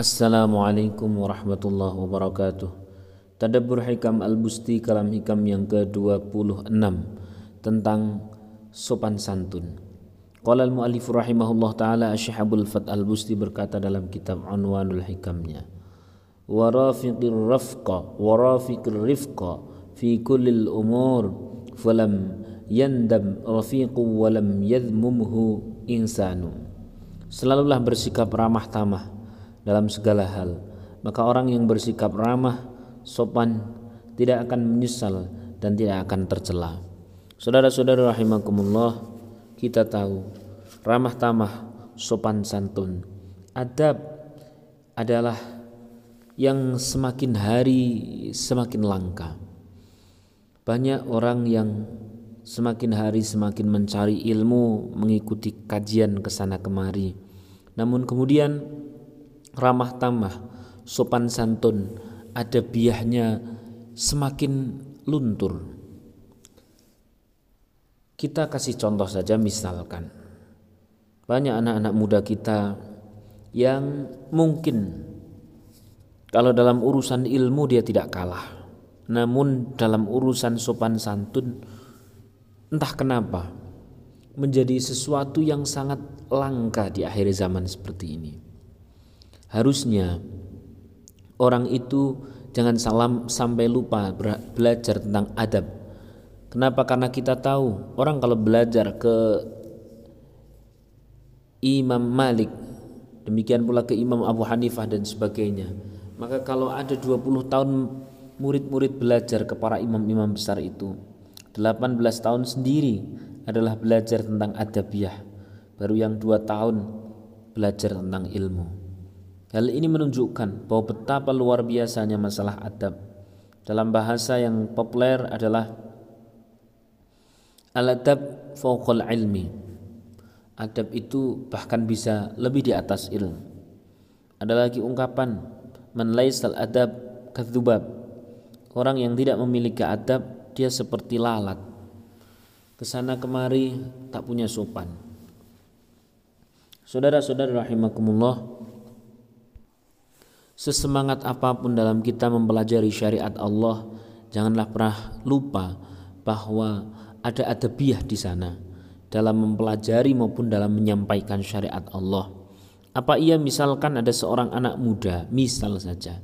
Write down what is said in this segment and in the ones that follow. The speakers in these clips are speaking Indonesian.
Assalamualaikum warahmatullahi wabarakatuh. Tadabbur Hikam Al-Busti Kalam Hikam yang ke-26 Tentang sopan santun. Qala al-mu'allif rahimahullah ta'ala Asyhabul Fat Al-Busti berkata dalam kitab Unwanul Hikamnya Warafiqir rafqa Warafiqir rifqa Fi kullil umur Falam yandam rafiqu walam yadmumhu insanu. Selalulah bersikap ramah tamah dalam segala hal. Maka orang yang bersikap ramah, sopan, tidak akan menyesal dan tidak akan tercela. Saudara-saudara rahimakumullah, kita tahu ramah tamah, sopan santun, adab adalah yang semakin hari semakin langka. Banyak orang yang semakin hari semakin mencari ilmu, mengikuti kajian ke sana kemari. Namun kemudian ramah tamah, sopan santun, ada biahnya semakin luntur. Kita kasih contoh saja misalkan banyak anak-anak muda kita yang mungkin kalau dalam urusan ilmu dia tidak kalah. Namun dalam urusan sopan santun entah kenapa menjadi sesuatu yang sangat langka di akhir zaman seperti ini. Harusnya orang itu jangan salam sampai lupa belajar tentang adab. Kenapa? Karena kita tahu orang kalau belajar ke Imam Malik, demikian pula ke Imam Abu Hanifah dan sebagainya. Maka kalau ada 20 tahun murid-murid belajar ke para imam-imam besar itu, 18 tahun sendiri adalah belajar tentang adabiyah. Baru yang dua tahun belajar tentang ilmu. Hal ini menunjukkan bahwa betapa luar biasanya masalah adab. Dalam bahasa yang populer adalah al-adab fawqal ilmi. Adab itu bahkan bisa lebih di atas ilmu. Ada lagi ungkapan man laisal adab kadzubab. Orang yang tidak memiliki adab dia seperti lalat. Ke sana kemari tak punya sopan. Saudara-saudara rahimakumullah, Sesemangat apa pun dalam kita mempelajari syariat Allah, janganlah pernah lupa bahwa ada adabiah di sana dalam mempelajari maupun dalam menyampaikan syariat Allah. Apa ia misalkan ada seorang anak muda, misal saja,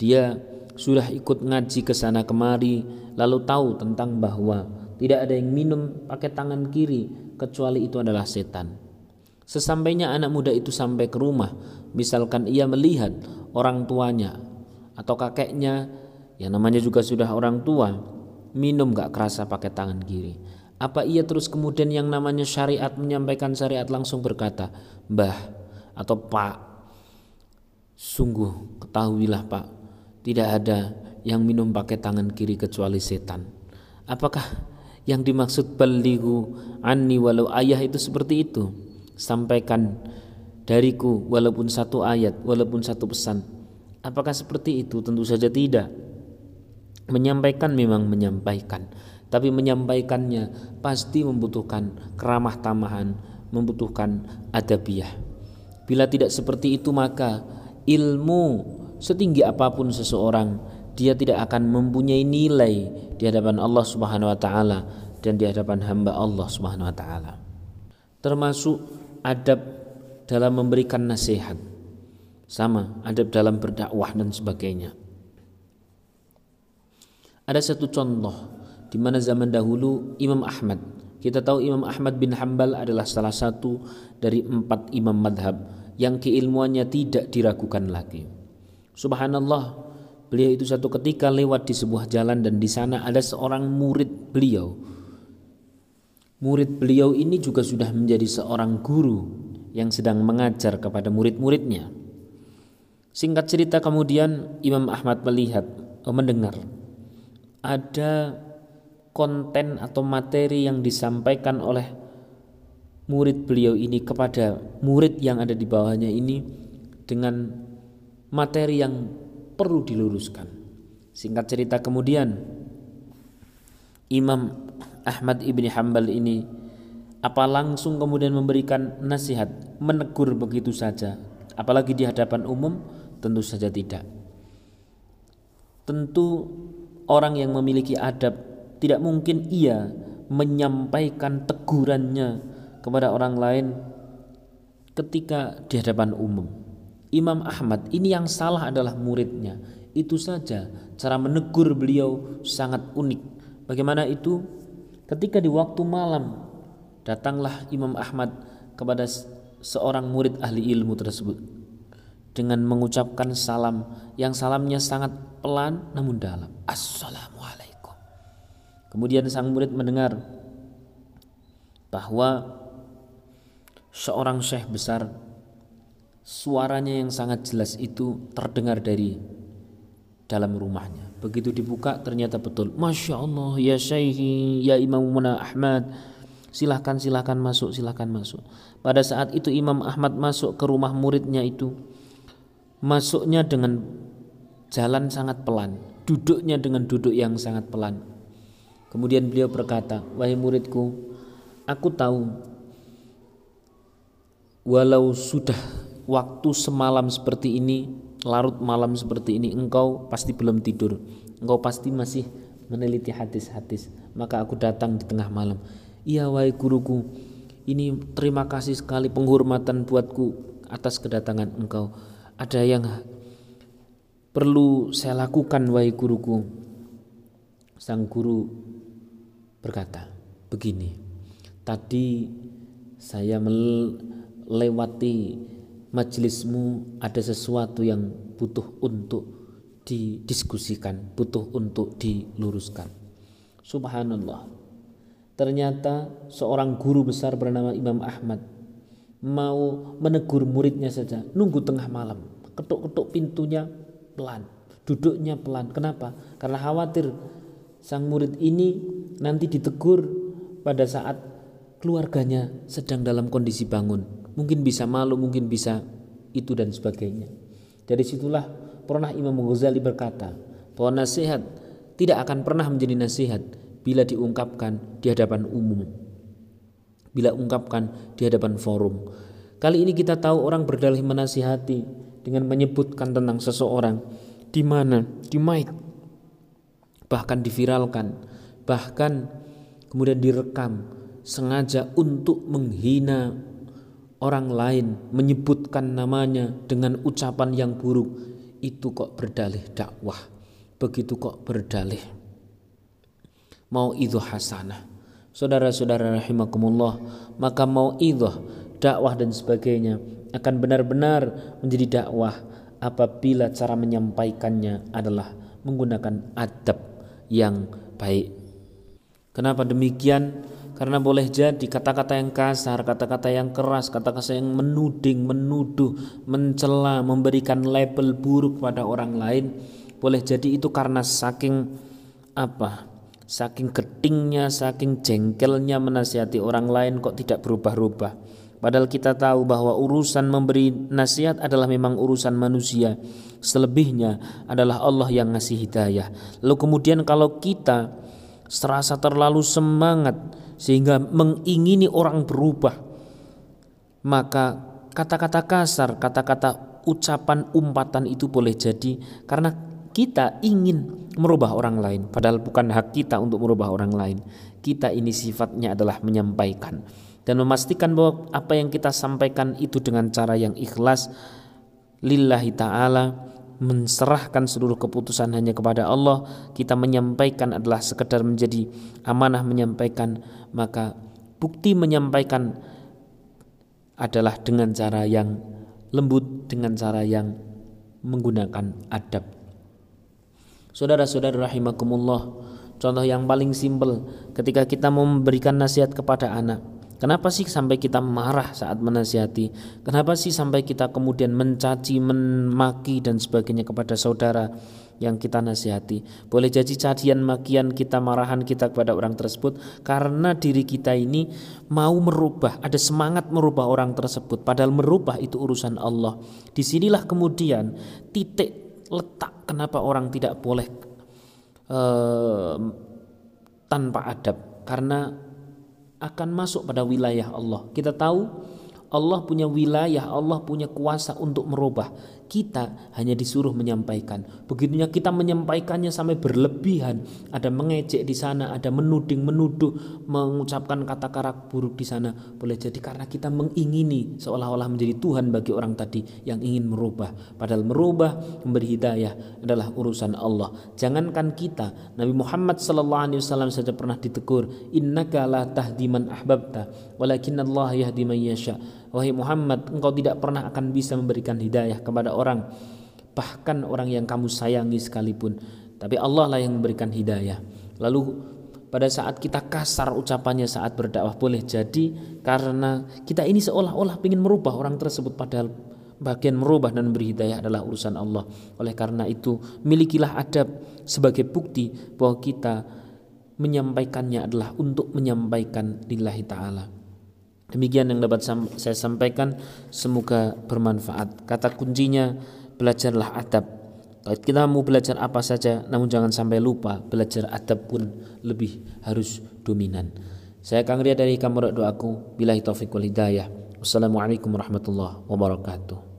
dia sudah ikut ngaji ke sana kemari, lalu tahu tentang bahwa tidak ada yang minum pakai tangan kiri kecuali itu adalah setan. Sesampainya anak muda itu sampai ke rumah, misalkan ia melihat orang tuanya atau kakeknya yang namanya juga sudah orang tua minum gak kerasa pakai tangan kiri. Apa ia terus kemudian yang namanya syariat menyampaikan syariat langsung berkata, Mbah atau Pak, sungguh ketahuilah Pak, tidak ada yang minum pakai tangan kiri kecuali setan. Apakah yang dimaksud baligu ani walau ayah itu seperti itu? sampaikan dariku walaupun satu ayat, walaupun satu pesan. Apakah seperti itu? Tentu saja tidak. Menyampaikan memang menyampaikan, tapi menyampaikannya pasti membutuhkan keramah tamahan, membutuhkan adabiah. Bila tidak seperti itu maka ilmu setinggi apa pun seseorang dia tidak akan mempunyai nilai di hadapan Allah Subhanahu wa taala dan di hadapan hamba Allah Subhanahu wa taala. Termasuk adab dalam memberikan nasihat. Sama adab dalam berdakwah dan sebagainya. Ada satu contoh di mana zaman dahulu Imam Ahmad. Kita tahu Imam Ahmad bin Hambal adalah salah satu dari empat imam madhab yang keilmuannya tidak diragukan lagi. Subhanallah, beliau itu satu ketika lewat di sebuah jalan dan di sana ada seorang murid beliau. Murid beliau ini juga sudah menjadi seorang guru yang sedang mengajar kepada murid-muridnya. Singkat cerita kemudian Imam Ahmad melihat oh, mendengar ada konten atau materi yang disampaikan oleh murid beliau ini kepada murid yang ada di bawahnya ini dengan materi yang perlu diluruskan. Singkat cerita kemudian Imam Ahmad ibni Hambal ini apa langsung kemudian memberikan nasihat, menegur begitu saja, apalagi di hadapan umum, Tentu saja tidak. Tentu orang yang memiliki adab tidak mungkin ia menyampaikan tegurannya kepada orang lain ketika di hadapan umum. Imam Ahmad ini yang salah adalah muridnya. Itu saja cara menegur beliau sangat unik. Bagaimana itu? Ketika di waktu malam datanglah Imam Ahmad kepada seorang murid ahli ilmu tersebut dengan mengucapkan salam yang salamnya sangat pelan namun dalam. Assalamualaikum. Kemudian sang murid mendengar bahwa seorang syekh besar suaranya yang sangat jelas itu terdengar dari dalam rumahnya. Begitu dibuka ternyata betul. Masya Allah ya syekhi ya Imam Ahmad. Silahkan silahkan masuk silahkan masuk. Pada saat itu Imam Ahmad masuk ke rumah muridnya itu. Masuknya dengan jalan sangat pelan. Duduknya dengan duduk yang sangat pelan. Kemudian beliau berkata, Wahai muridku, aku tahu walau sudah waktu semalam seperti ini larut malam seperti ini engkau pasti belum tidur engkau pasti masih meneliti hadis-hadis maka aku datang di tengah malam iya wahai guruku ini terima kasih sekali penghormatan buatku atas kedatangan engkau ada yang perlu saya lakukan wahai guruku sang guru berkata begini tadi saya melewati majelismu ada sesuatu yang butuh untuk didiskusikan, butuh untuk diluruskan. Subhanallah. Ternyata seorang guru besar bernama Imam Ahmad mau menegur muridnya saja, nunggu tengah malam, ketuk-ketuk pintunya pelan, duduknya pelan. Kenapa? Karena khawatir sang murid ini nanti ditegur pada saat keluarganya sedang dalam kondisi bangun mungkin bisa malu, mungkin bisa itu dan sebagainya. Dari situlah pernah Imam Ghazali berkata bahwa nasihat tidak akan pernah menjadi nasihat bila diungkapkan di hadapan umum. Bila ungkapkan di hadapan forum. Kali ini kita tahu orang berdalih menasihati dengan menyebutkan tentang seseorang. Di mana? Di mic. Bahkan diviralkan. Bahkan kemudian direkam. Sengaja untuk menghina orang lain. Menyebutkan namanya dengan ucapan yang buruk. Itu kok berdalih dakwah. Begitu kok berdalih mau itu hasanah saudara-saudara rahimakumullah maka mau itu dakwah dan sebagainya akan benar-benar menjadi dakwah apabila cara menyampaikannya adalah menggunakan adab yang baik kenapa demikian karena boleh jadi kata-kata yang kasar, kata-kata yang keras, kata-kata yang menuding, menuduh, mencela, memberikan label buruk pada orang lain, boleh jadi itu karena saking apa? Saking ketingnya, saking jengkelnya menasihati orang lain kok tidak berubah-ubah. Padahal kita tahu bahwa urusan memberi nasihat adalah memang urusan manusia. Selebihnya adalah Allah yang ngasih hidayah. Lalu kemudian kalau kita serasa terlalu semangat sehingga mengingini orang berubah maka kata-kata kasar kata-kata ucapan umpatan itu boleh jadi karena kita ingin merubah orang lain padahal bukan hak kita untuk merubah orang lain kita ini sifatnya adalah menyampaikan dan memastikan bahwa apa yang kita sampaikan itu dengan cara yang ikhlas lillahi ta'ala menserahkan seluruh keputusan hanya kepada Allah, kita menyampaikan adalah sekedar menjadi amanah menyampaikan, maka bukti menyampaikan adalah dengan cara yang lembut, dengan cara yang menggunakan adab. Saudara-saudara rahimakumullah, contoh yang paling simpel ketika kita memberikan nasihat kepada anak, Kenapa sih sampai kita marah saat menasihati? Kenapa sih sampai kita kemudian mencaci, memaki dan sebagainya kepada saudara yang kita nasihati? Boleh jadi cacian, makian kita, marahan kita kepada orang tersebut karena diri kita ini mau merubah, ada semangat merubah orang tersebut. Padahal merubah itu urusan Allah. Di sinilah kemudian titik letak kenapa orang tidak boleh uh, tanpa adab karena akan masuk pada wilayah Allah. Kita tahu Allah punya wilayah, Allah punya kuasa untuk merubah. Kita hanya disuruh menyampaikan. Begitunya kita menyampaikannya sampai berlebihan. Ada mengejek di sana, ada menuding, menuduh, mengucapkan kata-kata buruk di sana. Boleh jadi karena kita mengingini seolah-olah menjadi Tuhan bagi orang tadi yang ingin merubah. Padahal merubah, memberi hidayah adalah urusan Allah. Jangankan kita, Nabi Muhammad wasallam saja pernah ditegur, "Innaka la tahdi man ahbabta, walakin Allah yahdi yasha." Wahai Muhammad, engkau tidak pernah akan bisa memberikan hidayah kepada orang, bahkan orang yang kamu sayangi sekalipun. Tapi Allah lah yang memberikan hidayah. Lalu pada saat kita kasar ucapannya saat berdakwah boleh jadi karena kita ini seolah-olah ingin merubah orang tersebut padahal bagian merubah dan memberi hidayah adalah urusan Allah. Oleh karena itu, milikilah adab sebagai bukti bahwa kita menyampaikannya adalah untuk menyampaikan lillahi ta'ala. Demikian yang dapat saya sampaikan, semoga bermanfaat. Kata kuncinya belajarlah adab. Kita mau belajar apa saja, namun jangan sampai lupa belajar adab pun lebih harus dominan. Saya Kang Ria dari Kamar Doaku. Bila taufiq wal hidayah. Wassalamualaikum warahmatullahi wabarakatuh.